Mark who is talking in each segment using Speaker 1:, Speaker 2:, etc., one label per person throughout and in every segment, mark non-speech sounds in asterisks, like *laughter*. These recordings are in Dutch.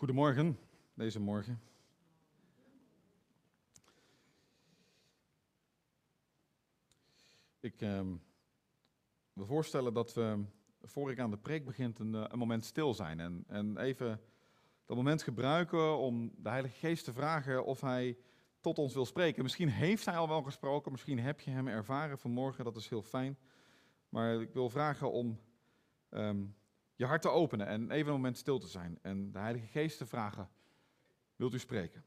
Speaker 1: Goedemorgen, deze morgen. Ik eh, wil voorstellen dat we, voor ik aan de preek begint, een, eh, een moment stil zijn. En, en even dat moment gebruiken om de Heilige Geest te vragen of Hij tot ons wil spreken. Misschien heeft Hij al wel gesproken, misschien heb je Hem ervaren vanmorgen, dat is heel fijn. Maar ik wil vragen om ehm, je hart te openen en even een moment stil te zijn. En de Heilige Geest te vragen, wilt u spreken?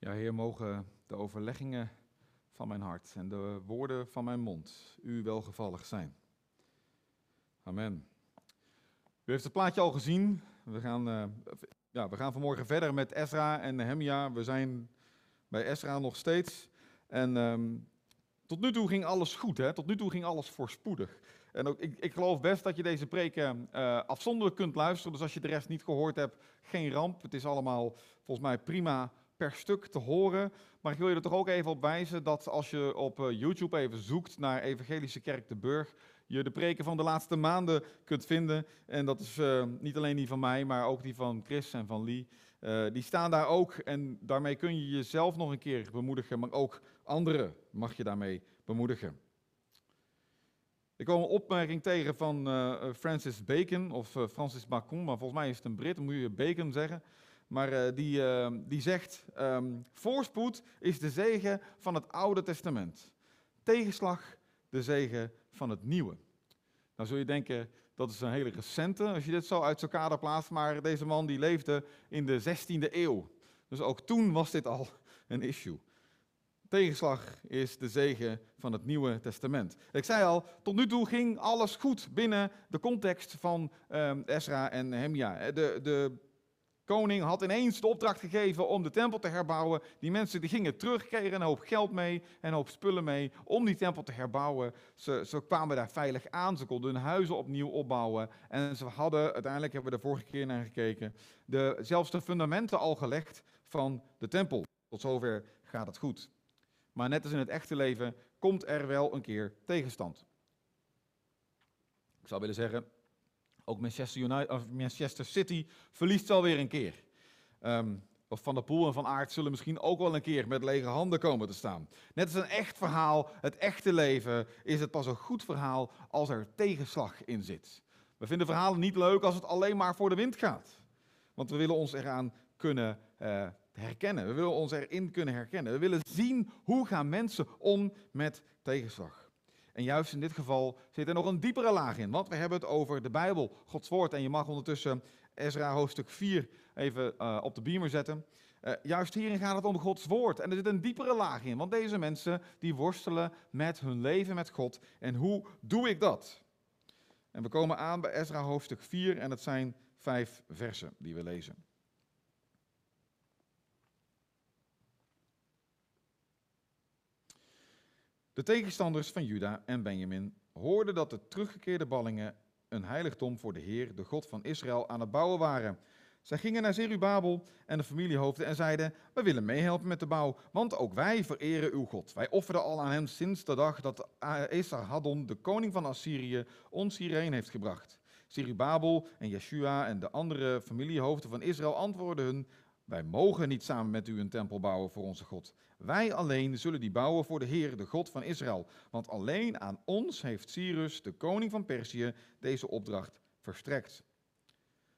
Speaker 1: Ja, Heer, mogen de overleggingen van mijn hart en de woorden van mijn mond u welgevallig zijn. Amen. U heeft het plaatje al gezien. We gaan, uh, ja, we gaan vanmorgen verder met Ezra en Nehemia. We zijn bij Ezra nog steeds. En um, tot nu toe ging alles goed, hè? tot nu toe ging alles voorspoedig. En ook, ik, ik geloof best dat je deze preken uh, afzonderlijk kunt luisteren. Dus als je de rest niet gehoord hebt, geen ramp. Het is allemaal volgens mij prima per stuk te horen. Maar ik wil je er toch ook even op wijzen dat als je op eh, YouTube even zoekt naar Evangelische Kerk de Burg, je de preken van de laatste maanden kunt vinden. En dat is uh, niet alleen die van mij, maar ook die van Chris en van Lee. Uh, die staan daar ook en daarmee kun je jezelf nog een keer bemoedigen, maar ook anderen mag je daarmee bemoedigen. Ik kwam een opmerking tegen van Francis Bacon, of Francis Bacon, maar volgens mij is het een Brit, dan moet je Bacon zeggen. Maar uh, die, uh, die zegt, um, voorspoed is de zegen van het Oude Testament. Tegenslag de zegen van het Nieuwe. Nou zul je denken, dat is een hele recente, als je dit zo uit zijn kader plaatst. Maar deze man die leefde in de 16e eeuw. Dus ook toen was dit al *laughs* een issue. Tegenslag is de zegen van het Nieuwe Testament. Ik zei al, tot nu toe ging alles goed binnen de context van um, Ezra en Nehemia. De, de koning had ineens de opdracht gegeven om de tempel te herbouwen. Die mensen die gingen terug, kregen een hoop geld mee en een hoop spullen mee om die tempel te herbouwen. Ze, ze kwamen daar veilig aan, ze konden hun huizen opnieuw opbouwen. En ze hadden, uiteindelijk hebben we de vorige keer naar gekeken, de, zelfs de fundamenten al gelegd van de tempel. Tot zover gaat het goed. Maar net als in het echte leven komt er wel een keer tegenstand. Ik zou willen zeggen, ook Manchester, United, of Manchester City verliest alweer een keer. Um, of Van der Poel en Van Aert zullen misschien ook wel een keer met lege handen komen te staan. Net als een echt verhaal, het echte leven, is het pas een goed verhaal als er tegenslag in zit. We vinden verhalen niet leuk als het alleen maar voor de wind gaat. Want we willen ons eraan kunnen uh, herkennen. We willen ons erin kunnen herkennen. We willen zien hoe gaan mensen om met tegenslag. En juist in dit geval zit er nog een diepere laag in, want we hebben het over de Bijbel, Gods Woord. En je mag ondertussen Ezra hoofdstuk 4 even uh, op de beamer zetten. Uh, juist hierin gaat het om Gods Woord. En er zit een diepere laag in, want deze mensen die worstelen met hun leven met God. En hoe doe ik dat? En we komen aan bij Ezra hoofdstuk 4 en het zijn vijf versen die we lezen. De tegenstanders van Juda en Benjamin hoorden dat de teruggekeerde ballingen een heiligdom voor de Heer, de God van Israël, aan het bouwen waren. Zij gingen naar Zerubabel en de familiehoofden en zeiden: We willen meehelpen met de bouw, want ook wij vereren uw God. Wij offerden al aan hem sinds de dag dat Esarhaddon, de koning van Assyrië, ons hierheen heeft gebracht. Zerubabel en Jeshua en de andere familiehoofden van Israël antwoordden hun: Wij mogen niet samen met u een tempel bouwen voor onze God. Wij alleen zullen die bouwen voor de Heer, de God van Israël. Want alleen aan ons heeft Cyrus, de koning van Perzië, deze opdracht verstrekt.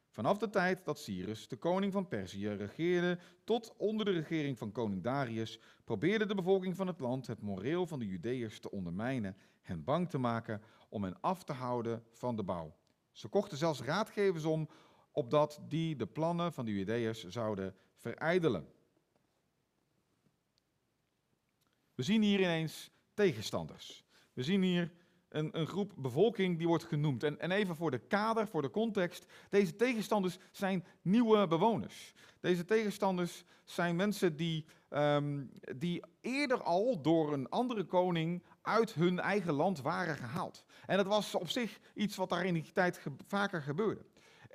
Speaker 1: Vanaf de tijd dat Cyrus, de koning van Perzië, regeerde tot onder de regering van koning Darius, probeerde de bevolking van het land het moreel van de Judeërs te ondermijnen, hen bang te maken om hen af te houden van de bouw. Ze kochten zelfs raadgevers om, opdat die de plannen van de Judeërs zouden verijdelen. We zien hier ineens tegenstanders. We zien hier een, een, groep bevolking die wordt genoemd. En, en, even voor de kader, voor de context. Deze tegenstanders zijn nieuwe bewoners. Deze tegenstanders zijn mensen die ehm, die eerder al door een andere koning uit hun eigen land waren gehaald. En dat was op zich iets wat daar in die tijd vaker gebeurde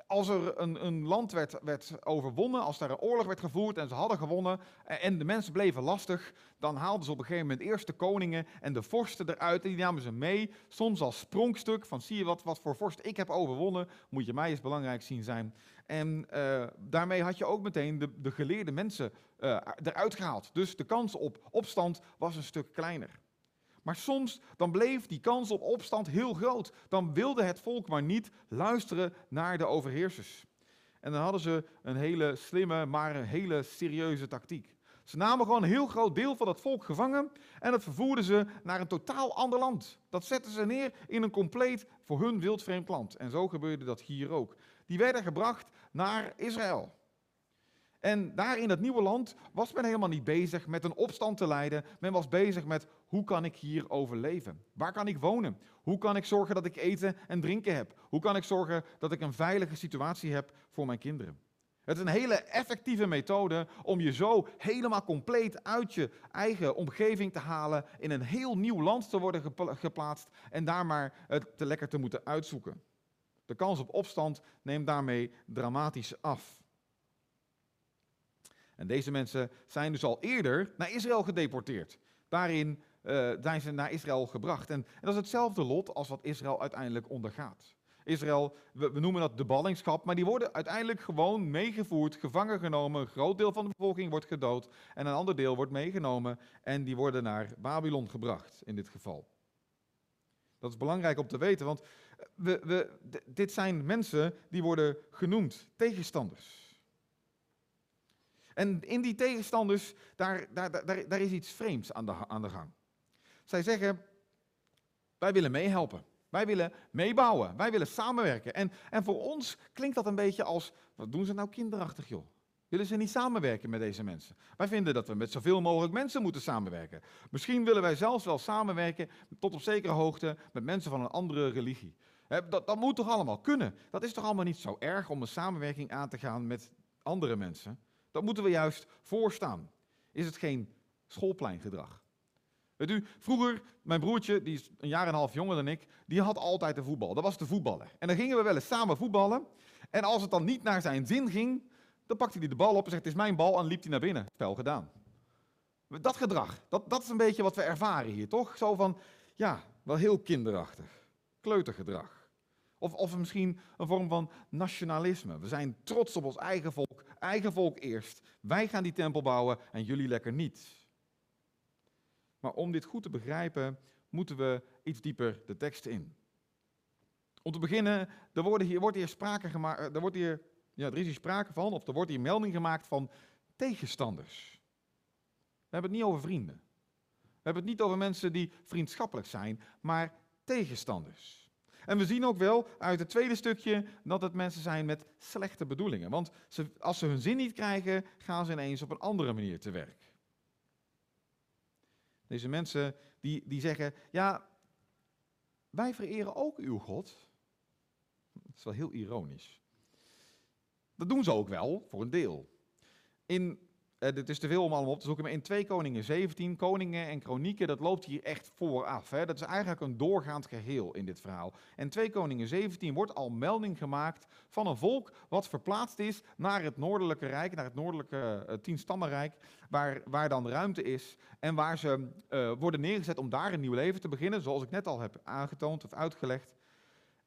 Speaker 1: als er een, een land werd, werd, overwonnen, als daar een oorlog werd gevoerd en ze hadden gewonnen en de mensen bleven lastig, dan haalden ze op een gegeven moment eerst de koningen en de vorsten eruit en die namen ze mee, soms als sprongstuk van zie je wat, wat voor vorst ik heb overwonnen, moet je mij eens belangrijk zien zijn. En uh, daarmee had je ook meteen de, de geleerde mensen uh, eruit gehaald. Dus de kans op opstand was een stuk kleiner. Maar soms dan bleef die kans op opstand heel groot. Dan wilde het volk maar niet luisteren naar de overheersers. En dan hadden ze een hele slimme, maar een hele serieuze tactiek. Ze namen gewoon een heel groot deel van het volk gevangen en dat vervoerden ze naar een totaal ander land. Dat zetten ze neer in een compleet voor hun wildvreemd land. En zo gebeurde dat hier ook. Die werden gebracht naar Israël. En daar in dat nieuwe land was men helemaal niet bezig met een opstand te leiden. Men was bezig met hoe kan ik hier overleven? Waar kan ik wonen? Hoe kan ik zorgen dat ik eten en drinken heb? Hoe kan ik zorgen dat ik een veilige situatie heb voor mijn kinderen? Het is een hele effectieve methode om je zo helemaal compleet uit je eigen omgeving te halen, in een heel nieuw land te worden geplaatst en daar maar het te lekker te moeten uitzoeken. De kans op opstand neemt daarmee dramatisch af. En deze mensen zijn dus al eerder naar Israël gedeporteerd. Daarin uh, zijn ze naar Israël gebracht. En, dat is hetzelfde lot als wat Israël uiteindelijk ondergaat. Israël, we, noemen dat de ballingschap, maar die worden uiteindelijk gewoon meegevoerd, gevangen genomen. Een groot deel van de bevolking wordt gedood en een ander deel wordt meegenomen en die worden naar Babylon gebracht in dit geval. Dat is belangrijk om te weten, want we, we, dit zijn mensen die worden genoemd tegenstanders. En in die tegenstanders, daar, daar, daar, daar is iets vreemds aan de, aan de gang. Zij zeggen, wij willen meehelpen. Wij willen meebouwen. Wij willen samenwerken. En, en voor ons klinkt dat een beetje als, wat doen ze nou kinderachtig joh? Willen ze niet samenwerken met deze mensen? Wij vinden dat we met zoveel mogelijk mensen moeten samenwerken. Misschien willen wij zelfs wel samenwerken tot op zekere hoogte met mensen van een andere religie. Dat, dat moet toch allemaal kunnen? Dat is toch allemaal niet zo erg om een samenwerking aan te gaan met andere mensen? Dat moeten we juist voorstaan. Is het geen schoolpleingedrag? Weet u, vroeger, mijn broertje, die is een jaar en een half jonger dan ik, die had altijd de voetbal. Dat was de voetballer. En dan gingen we wel eens samen voetballen. En als het dan niet naar zijn zin ging, dan pakte hij de bal op en zegt, het is mijn bal, en liep hij naar binnen. Spel gedaan. Dat gedrag, dat, dat is een beetje wat we ervaren hier, toch? Zo van, ja, wel heel kinderachtig. Kleutergedrag. Of, of misschien een vorm van nationalisme. We zijn trots op ons eigen volk, eigen volk eerst. Wij gaan die tempel bouwen en jullie lekker niet. Maar om dit goed te begrijpen, moeten we iets dieper de tekst in. Om te beginnen, er, worden hier, wordt hier sprake gemaakt, eh, er, wordt hier, ja, er is hier sprake van, of er wordt hier melding gemaakt van tegenstanders. We hebben het niet over vrienden. We hebben het niet over mensen die vriendschappelijk zijn, maar tegenstanders. En we zien ook wel uit het tweede stukje dat het mensen zijn met slechte bedoelingen. Want ze, als ze hun zin niet krijgen, gaan ze ineens op een andere manier te werk. Deze mensen die, die zeggen, ja, wij vereren ook uw God. Dat is wel heel ironisch. Dat doen ze ook wel, voor een deel. In uh, dit is te veel om allemaal op te zoeken, maar in 2 Koningen 17, Koningen en Kronieken, dat loopt hier echt vooraf. Hè? Dat is eigenlijk een doorgaand geheel in dit verhaal. En 2 Koningen 17 wordt al melding gemaakt van een volk wat verplaatst is naar het noordelijke rijk, naar het noordelijke uh, tienstammenrijk, waar, waar dan ruimte is en waar ze uh, worden neergezet om daar een nieuw leven te beginnen, zoals ik net al heb aangetoond of uitgelegd.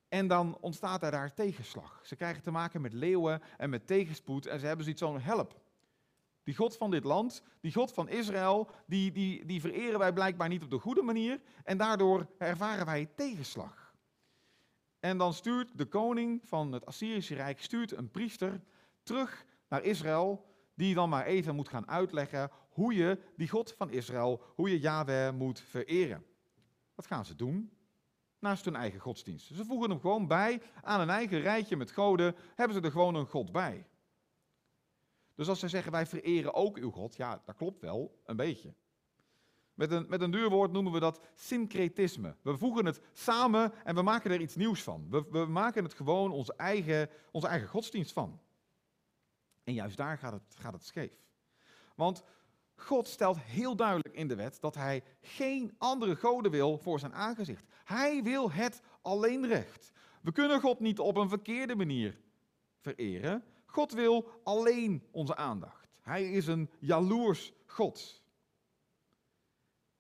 Speaker 1: En dan ontstaat er daar tegenslag. Ze krijgen te maken met leeuwen en met tegenspoed en ze hebben zoiets van help. Die God van dit land, die God van Israël, die, die, die vereren wij blijkbaar niet op de goede manier en daardoor ervaren wij tegenslag. En dan stuurt de koning van het Assyrische Rijk stuurt een priester terug naar Israël, die dan maar even moet gaan uitleggen hoe je die God van Israël, hoe je Yahweh moet vereren. Wat gaan ze doen? Naast hun eigen godsdienst. Ze voegen hem gewoon bij aan een eigen rijtje met goden, hebben ze er gewoon een God bij. Dus als ze zeggen wij vereren ook uw God, ja, dat klopt wel, een beetje. Met een, met een duur woord noemen we dat syncretisme. We voegen het samen en we maken er iets nieuws van. We, we maken het gewoon onze eigen, onze eigen godsdienst van. En juist daar gaat het, gaat het scheef. Want God stelt heel duidelijk in de wet dat hij geen andere goden wil voor zijn aangezicht. Hij wil het alleen recht. We kunnen God niet op een verkeerde manier vereren. God wil alleen onze aandacht. Hij is een jaloers God.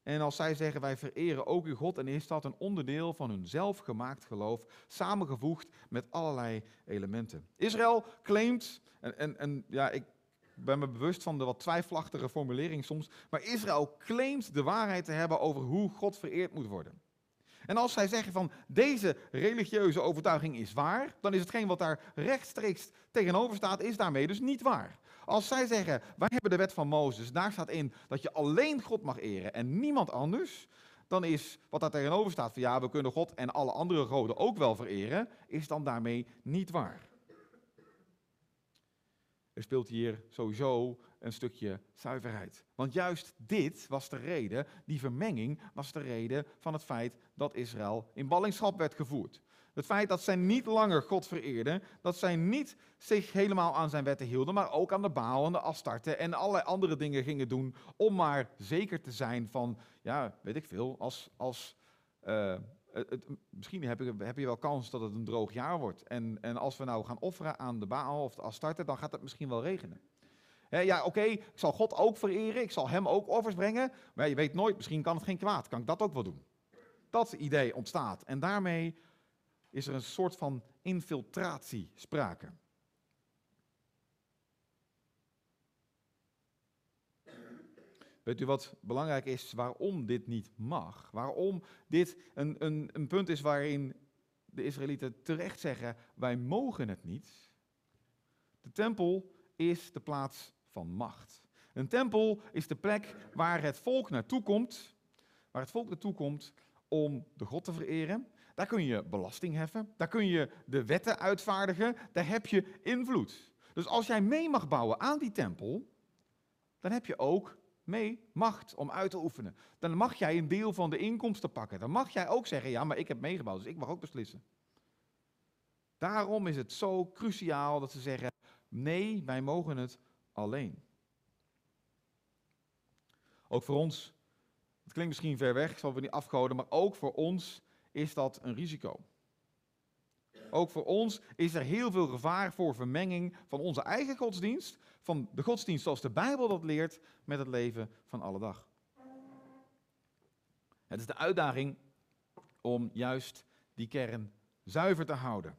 Speaker 1: En als zij zeggen wij vereren ook uw God, en is dat een onderdeel van hun zelfgemaakt geloof, samengevoegd met allerlei elementen. Israël claimt, en, en, en ja, ik ben me bewust van de wat twijfelachtige formulering soms, maar Israël claimt de waarheid te hebben over hoe God vereerd moet worden. En als zij zeggen van deze religieuze overtuiging is waar, dan is hetgeen wat daar rechtstreeks tegenover staat, is daarmee dus niet waar. Als zij zeggen, wij hebben de wet van Mozes, daar staat in dat je alleen God mag eren en niemand anders, dan is wat daar tegenover staat van ja, we kunnen God en alle andere goden ook wel vereren, is dan daarmee niet waar. Er speelt hier sowieso een stukje zuiverheid. Want juist dit was de reden, die vermenging was de reden van het feit dat Israël in ballingschap werd gevoerd. Het feit dat zij niet langer God vereerden, dat zij niet zich helemaal aan zijn wetten hielden, maar ook aan de Baal en de Astarten en allerlei andere dingen gingen doen om maar zeker te zijn van, ja, weet ik veel, als, als het, misschien heb je, heb je, wel kans dat het een droog jaar wordt. En, en als we nou gaan offeren aan de Baal of de Astarte, dan gaat het misschien wel regenen. Ja, oké, ik zal God ook vereren, ik zal hem ook offers brengen, maar je weet nooit, misschien kan het geen kwaad, kan ik dat ook wel doen. Dat idee ontstaat. En daarmee is er een soort van infiltratie sprake. Weet u wat belangrijk is waarom dit niet mag? Waarom dit een, een, een punt is waarin de Israëlieten terecht zeggen: wij mogen het niet. De tempel is de plaats van macht. Een tempel is de plek waar het volk naartoe komt, waar het volk naartoe komt om de God te vereren. Daar kun je belasting heffen, daar kun je de wetten uitvaardigen, daar heb je invloed. Dus als jij mee mag bouwen aan die tempel, dan heb je ook mee macht om uit te oefenen. Dan mag jij een deel van de inkomsten pakken. Dan mag jij ook zeggen, ja, maar ik heb meegebouwd, dus ik mag ook beslissen. Daarom is het zo cruciaal dat ze zeggen, nee, wij mogen het alleen. Ook voor ons, het klinkt misschien ver weg, zal we niet afgoden, maar ook voor ons is dat een risico. Ook voor ons is er heel veel gevaar voor vermenging van onze eigen godsdienst, van de godsdienst zoals de Bijbel dat leert, met het leven van alle dag. Het is de uitdaging om juist die kern zuiver te houden.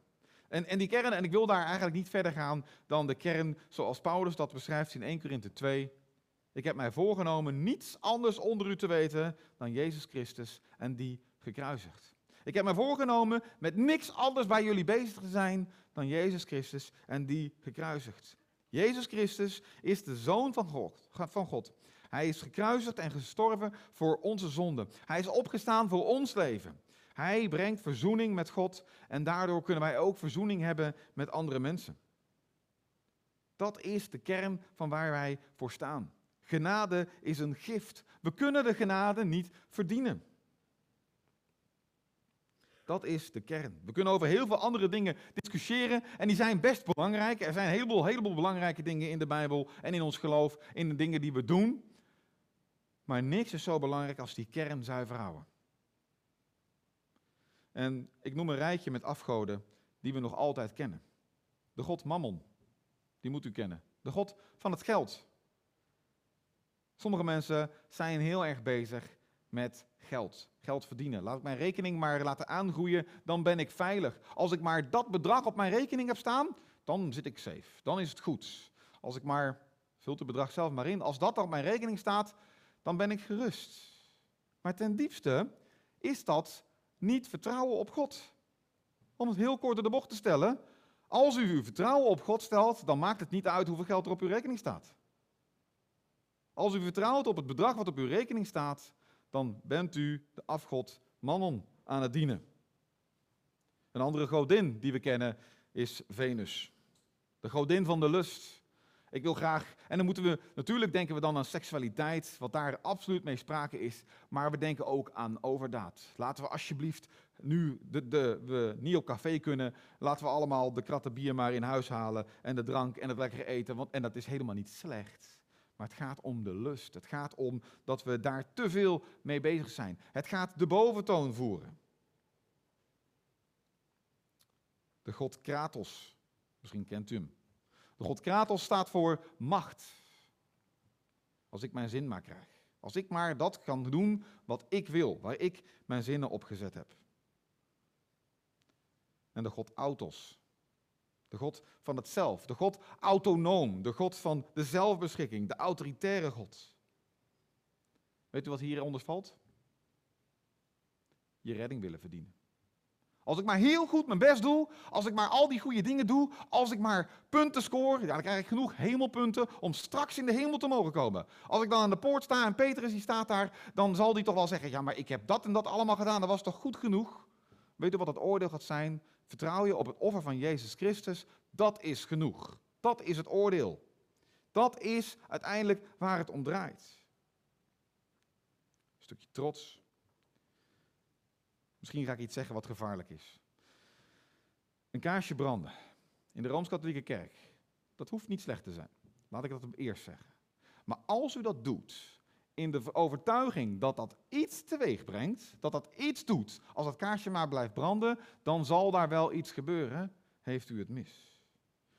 Speaker 1: En, en die kern, en ik wil daar eigenlijk niet verder gaan dan de kern zoals Paulus dat beschrijft in 1 Korinthe 2. Ik heb mij voorgenomen niets anders onder u te weten dan Jezus Christus en die gekruisigd. Ik heb me voorgenomen met niks anders bij jullie bezig te zijn dan Jezus Christus en die gekruisigd. Jezus Christus is de Zoon van God, van God. Hij is gekruisigd en gestorven voor onze zonden. Hij is opgestaan voor ons leven. Hij brengt verzoening met God en daardoor kunnen wij ook verzoening hebben met andere mensen. Dat is de kern van waar wij voor staan. Genade is een gift. We kunnen de genade niet verdienen. Dat is de kern. We kunnen over heel veel andere dingen discussiëren en die zijn best belangrijk. Er zijn een heleboel, heleboel belangrijke dingen in de Bijbel en in ons geloof, in de dingen die we doen. Maar niks is zo belangrijk als die kern zuiver houden. En ik noem een rijtje met afgoden die we nog altijd kennen. De god Mammon, die moet u kennen. De god van het geld. Sommige mensen zijn heel erg bezig met geld. Geld verdienen. Laat ik mijn rekening maar laten aangroeien, dan ben ik veilig. Als ik maar dat bedrag op mijn rekening heb staan, dan zit ik safe. Dan is het goed. Als ik maar, vult het bedrag zelf maar in, als dat op mijn rekening staat, dan ben ik gerust. Maar ten diepste is dat niet vertrouwen op God. Om het heel kort in de bocht te stellen, als u uw vertrouwen op God stelt, dan maakt het niet uit hoeveel geld er op uw rekening staat. Als u vertrouwt op het bedrag wat op uw rekening staat, dan bent u de afgod Mammon aan het dienen. Een andere godin die we kennen is Venus. De godin van de lust. Ik wil graag, en dan moeten we, natuurlijk denken we dan aan seksualiteit, wat daar absoluut mee sprake is, maar we denken ook aan overdaad. Laten we alsjeblieft, nu de, de, we niet op café kunnen, laten we allemaal de kratten bier maar in huis halen en de drank en het lekkere eten, want, en dat is helemaal niet slecht. Maar het gaat om de lust. Het gaat om dat we daar te veel mee bezig zijn. Het gaat de boventoon voeren. De god Kratos. Misschien kent u hem. De god Kratos staat voor macht. Als ik mijn zin maar krijg. Als ik maar dat kan doen wat ik wil, waar ik mijn zinnen op gezet heb. En de god Autos. De God van het zelf. De God autonoom. De God van de zelfbeschikking. De autoritaire God. Weet u wat hieronder valt? Je redding willen verdienen. Als ik maar heel goed mijn best doe, als ik maar al die goede dingen doe, als ik maar punten ja, dan krijg ik genoeg hemelpunten om straks in de hemel te mogen komen. Als ik dan aan de poort sta en Petrus die staat daar, dan zal die toch wel zeggen, ja maar ik heb dat en dat allemaal gedaan, dat was toch goed genoeg? Weet u wat het oordeel gaat zijn? Vertrouw je op het offer van Jezus Christus, dat is genoeg. Dat is het oordeel. Dat is uiteindelijk waar het om draait. Een stukje trots, Misschien ga ik iets zeggen wat gevaarlijk is. Een kaarsje branden in de Rooms-Katholieke Kerk, dat hoeft niet slecht te zijn. Laat ik dat op eerst zeggen. Maar als u dat doet in de overtuiging dat dat iets teweeg brengt, dat dat iets doet, als dat kaarsje maar blijft branden, dan zal daar wel iets gebeuren, heeft u het mis.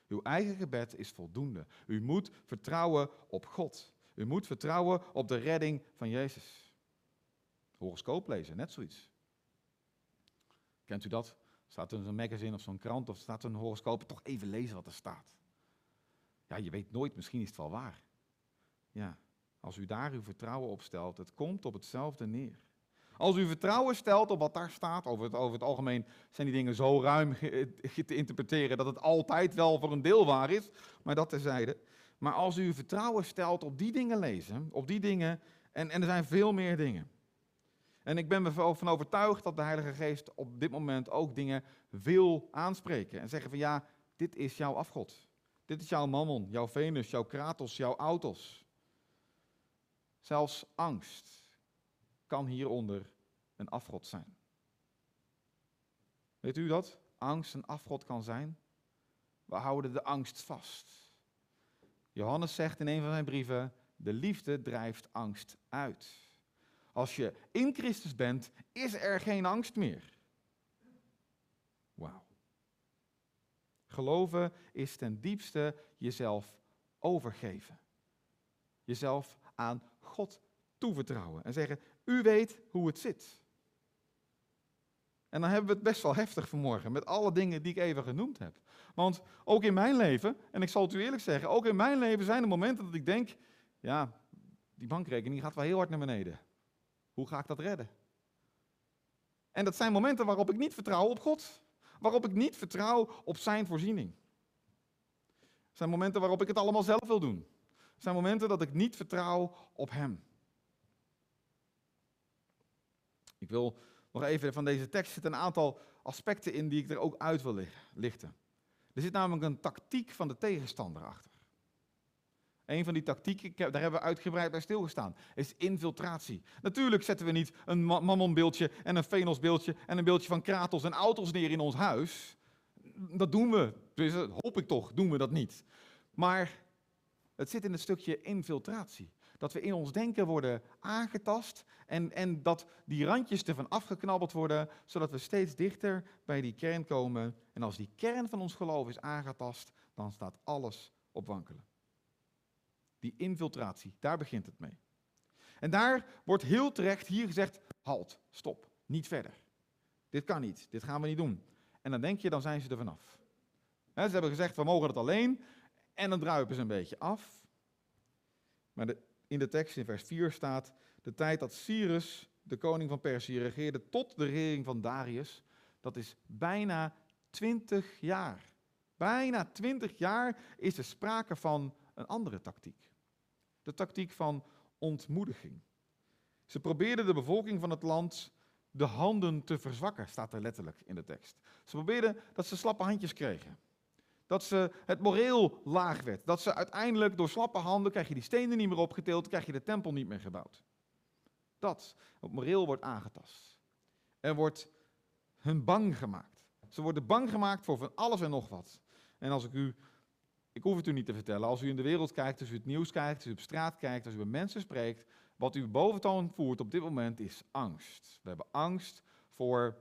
Speaker 1: Uw eigen gebed is voldoende. U moet vertrouwen op God. U moet vertrouwen op de redding van Jezus. Horoscoop lezen, net zoiets. Kent u dat? Staat er in magazine of zo'n krant of staat er een horoscoop, toch even lezen wat er staat. Ja, je weet nooit, misschien is het wel waar. Ja, als u daar uw vertrouwen op stelt, het komt op hetzelfde neer. Als u vertrouwen stelt op wat daar staat, over het, over het algemeen zijn die dingen zo ruim te interpreteren dat het altijd wel voor een deel waar is, maar dat terzijde. Maar als u vertrouwen stelt op die dingen lezen, op die dingen, en, en er zijn veel meer dingen. En ik ben ervan overtuigd dat de Heilige Geest op dit moment ook dingen wil aanspreken. En zeggen van ja, dit is jouw afgod. Dit is jouw mammon, jouw Venus, jouw Kratos, jouw Autos. Zelfs angst kan hieronder een afgod zijn. Weet u dat? Angst een afgod kan zijn? We houden de angst vast. Johannes zegt in een van zijn brieven: de liefde drijft angst uit. Als je in Christus bent, is er geen angst meer. Wauw. Geloven is ten diepste jezelf overgeven. Jezelf aan God toevertrouwen en zeggen, u weet hoe het zit. En dan hebben we het best wel heftig vanmorgen met alle dingen die ik even genoemd heb. Want ook in mijn leven, en ik zal het u eerlijk zeggen, ook in mijn leven zijn er momenten dat ik denk, ja, die bankrekening gaat wel heel hard naar beneden. Hoe ga ik dat redden? En dat zijn momenten waarop ik niet vertrouw op God. Waarop ik niet vertrouw op zijn voorziening. Het zijn momenten waarop ik het allemaal zelf wil doen. Het zijn momenten dat ik niet vertrouw op hem. Ik wil nog even van deze tekst zitten een aantal aspecten in die ik er ook uit wil lichten. Er zit namelijk een tactiek van de tegenstander achter. Een van die tactieken, daar hebben we uitgebreid bij stilgestaan, is infiltratie. Natuurlijk zetten we niet een mammonbeeldje en een Venosbeeldje en een beeldje van Kratos en auto's neer in ons huis. Dat doen we, dus hoop ik toch, doen we dat niet. Maar het zit in het stukje infiltratie. Dat we in ons denken worden aangetast en, en dat die randjes ervan afgeknabbeld worden, zodat we steeds dichter bij die kern komen. En als die kern van ons geloof is aangetast, dan staat alles op wankelen. Die infiltratie, daar begint het mee. En daar wordt heel terecht hier gezegd, halt, stop, niet verder. Dit kan niet, dit gaan we niet doen. En dan denk je, dan zijn ze er vanaf. ze hebben gezegd, we mogen het alleen, en dan druipen ze een beetje af. Maar in de tekst in vers 4 staat, de tijd dat Cyrus, de koning van Perzië, regeerde tot de regering van Darius, dat is bijna 20 jaar. Bijna 20 jaar is er sprake van een andere tactiek. De tactiek van ontmoediging. Ze probeerden de bevolking van het land de handen te verzwakken, staat er letterlijk in de tekst. Ze probeerden dat ze slappe handjes kregen. Dat ze het moreel laag werd. Dat ze uiteindelijk door slappe handen krijg je die stenen niet meer opgetild, krijg je de tempel niet meer gebouwd. Dat, het moreel wordt aangetast. Er wordt hun bang gemaakt. Ze worden bang gemaakt voor van alles en nog wat. En als ik u Ik hoef het u niet te vertellen. Als u in de wereld kijkt, als u het nieuws kijkt, als u op straat kijkt, als u met mensen spreekt, wat u boventoon voert op dit moment is angst. We hebben angst voor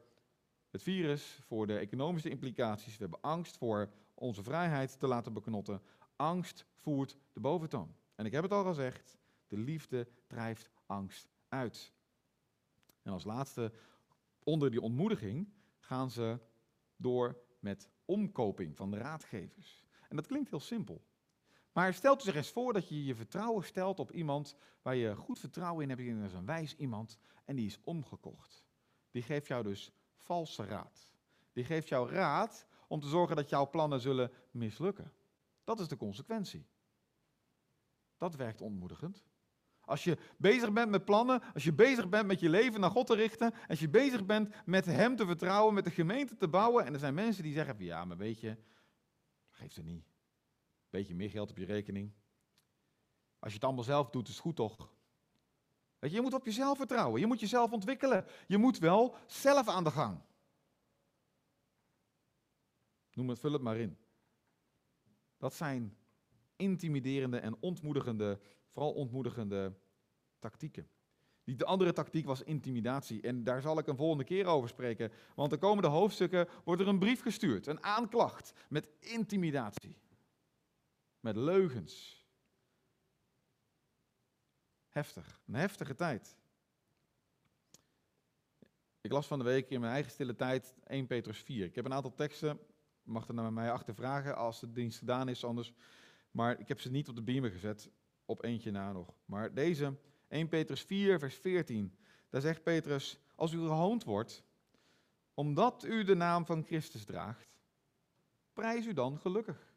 Speaker 1: het virus, voor de economische implicaties. We hebben angst voor onze vrijheid te laten beknotten. Angst voert de boventoon. En ik heb het al gezegd, de liefde drijft angst uit. En als laatste, onder die ontmoediging, gaan ze door met omkoping van de raadgevers. En dat klinkt heel simpel. Maar stelt u zich eens voor dat je je vertrouwen stelt op iemand waar je goed vertrouwen in hebt. Dat is een wijs iemand en die is omgekocht. Die geeft jou dus valse raad. Die geeft jou raad om te zorgen dat jouw plannen zullen mislukken. Dat is de consequentie. Dat werkt ontmoedigend. Als je bezig bent met plannen, als je bezig bent met je leven naar God te richten, als je bezig bent met Hem te vertrouwen, met de gemeente te bouwen, en er zijn mensen die zeggen, ja, maar weet je, geeft er niet. Beetje meer geld op je rekening. Als je het allemaal zelf doet, is het goed toch? Je, je moet op jezelf vertrouwen, je moet jezelf ontwikkelen, je moet wel zelf aan de gang. Noem het, vul het maar in. Dat zijn intimiderende en ontmoedigende, vooral ontmoedigende tactieken. De andere tactiek was intimidatie. En daar zal ik een volgende keer over spreken. Want de komende hoofdstukken wordt er een brief gestuurd, een aanklacht met intimidatie. Met leugens. Heftig, een heftige tijd. Ik las van de week in mijn eigen stille tijd 1 Petrus 4. Ik heb een aantal teksten, mag er naar mij achter vragen als de dienst gedaan is anders. Maar ik heb ze niet op de beamer gezet, op eentje na nog. Maar deze, 1 Petrus 4, vers 14, daar zegt Petrus, als u gehoond wordt, omdat u de naam van Christus draagt, prijs u dan gelukkig.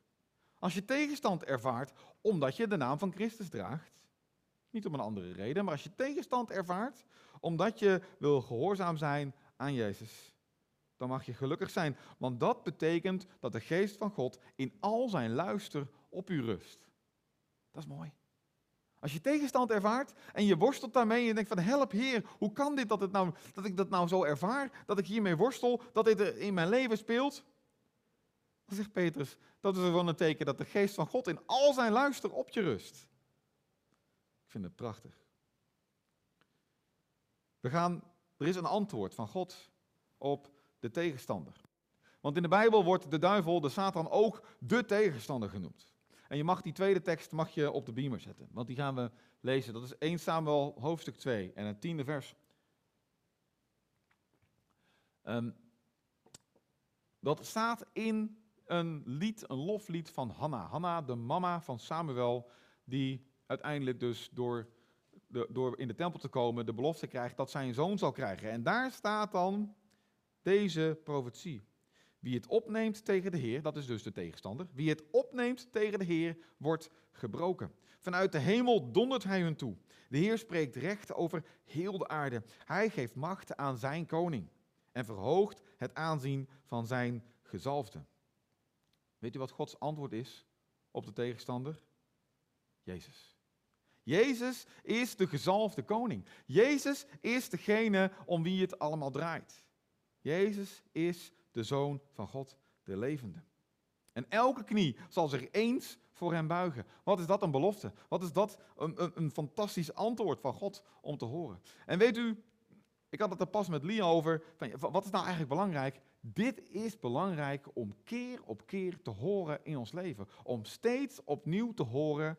Speaker 1: Als je tegenstand ervaart omdat je de naam van Christus draagt, niet om een andere reden, maar als je tegenstand ervaart omdat je wil gehoorzaam zijn aan Jezus, dan mag je gelukkig zijn. Want dat betekent dat de geest van God in al zijn luister op u rust. Dat is mooi. Als je tegenstand ervaart en je worstelt daarmee en je denkt van help Heer, hoe kan dit dat, het nou, dat ik dat nou zo ervaar, dat ik hiermee worstel, dat dit in mijn leven speelt? Dan zegt Petrus, dat is gewoon een teken dat de geest van God in al zijn luister op je rust. Ik vind het prachtig. We gaan, er is een antwoord van God op de tegenstander. Want in de Bijbel wordt de duivel, de Satan, ook de tegenstander genoemd. En je mag die tweede tekst mag je op de beamer zetten, want die gaan we lezen. Dat is 1 Samuel hoofdstuk 2 en het tiende vers. Um, dat staat in een lied, een loflied van Hanna. Hanna, de mama van Samuel, die uiteindelijk dus door, de, door in de tempel te komen de belofte krijgt dat zij een zoon zal krijgen. En daar staat dan deze profetie. Wie het opneemt tegen de Heer, dat is dus de tegenstander. Wie het opneemt tegen de Heer, wordt gebroken. Vanuit de hemel dondert hij hun toe. De Heer spreekt recht over heel de aarde. Hij geeft macht aan zijn koning en verhoogt het aanzien van zijn gezalfde. Weet u wat Gods antwoord is op de tegenstander? Jezus. Jezus is de gezalfde koning. Jezus is degene om wie het allemaal draait. Jezus is de Zoon van God, de levende. En elke knie zal zich eens voor hem buigen. Wat is dat een belofte? Wat is dat een, een, fantastisch antwoord van God om te horen? En weet u, ik had het er pas met Lia over. Van, wat is nou eigenlijk belangrijk? Dit is belangrijk om keer op keer te horen in ons leven. Om steeds opnieuw te horen,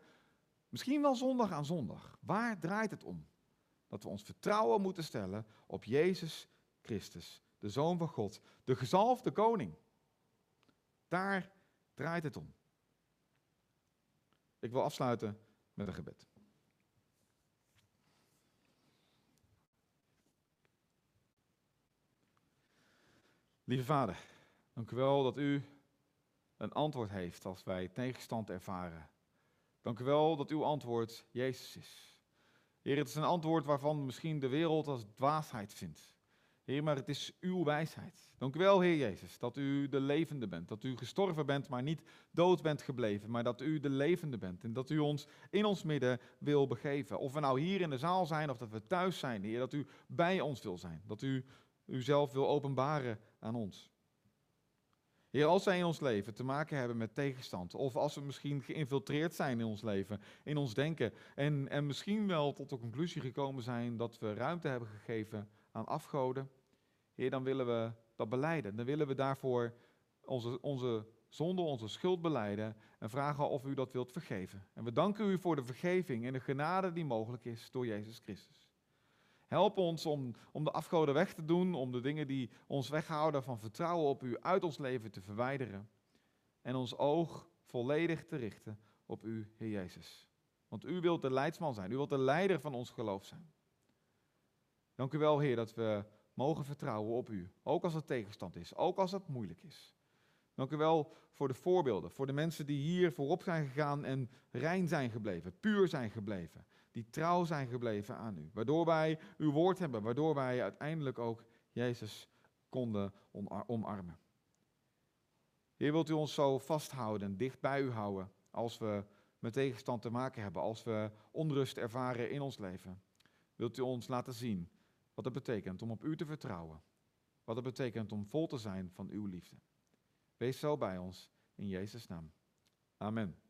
Speaker 1: misschien wel zondag aan zondag. Waar draait het om? Dat we ons vertrouwen moeten stellen op Jezus Christus, de Zoon van God, de gezalfde koning. Daar draait het om. Ik wil afsluiten met een gebed. Lieve Vader, dank u wel dat u een antwoord heeft als wij tegenstand ervaren. Dank u wel dat uw antwoord Jezus is. Heer, het is een antwoord waarvan misschien de wereld als dwaasheid vindt. Heer, maar het is uw wijsheid. Dank u wel, Heer Jezus, dat u de levende bent. Dat u gestorven bent, maar niet dood bent gebleven, maar dat u de levende bent. En dat u ons in ons midden wil begeven. Of we nou hier in de zaal zijn of dat we thuis zijn, Heer, dat u bij ons wil zijn. Dat u uzelf wil openbaren aan ons. Heer, als wij in ons leven te maken hebben met tegenstand, of als we misschien geïnfiltreerd zijn in ons leven, in ons denken, en, en misschien wel tot de conclusie gekomen zijn dat we ruimte hebben gegeven aan afgoden, Heer, dan willen we dat beleiden. Dan willen we daarvoor onze, onze zonde, onze schuld beleiden en vragen of u dat wilt vergeven. En we danken u voor de vergeving en de genade die mogelijk is door Jezus Christus. Help ons om, om de afgoden weg te doen, om de dingen die ons weghouden van vertrouwen op u uit ons leven te verwijderen. En ons oog volledig te richten op u, Heer Jezus. Want u wilt de leidsman zijn, u wilt de leider van ons geloof zijn. Dank u wel, Heer, dat we mogen vertrouwen op u, ook als het tegenstand is, ook als het moeilijk is. Dank u wel voor de voorbeelden, voor de mensen die hier voorop zijn gegaan en rein zijn gebleven, puur zijn gebleven, die trouw zijn gebleven aan u. Waardoor wij uw woord hebben, waardoor wij uiteindelijk ook Jezus konden omarmen. Heer, wilt u ons zo vasthouden, dicht bij u houden, als we met tegenstand te maken hebben, als we onrust ervaren in ons leven. Wilt u ons laten zien wat het betekent om op u te vertrouwen, wat het betekent om vol te zijn van uw liefde. Wees zo bij ons in Jezus' naam. Amen.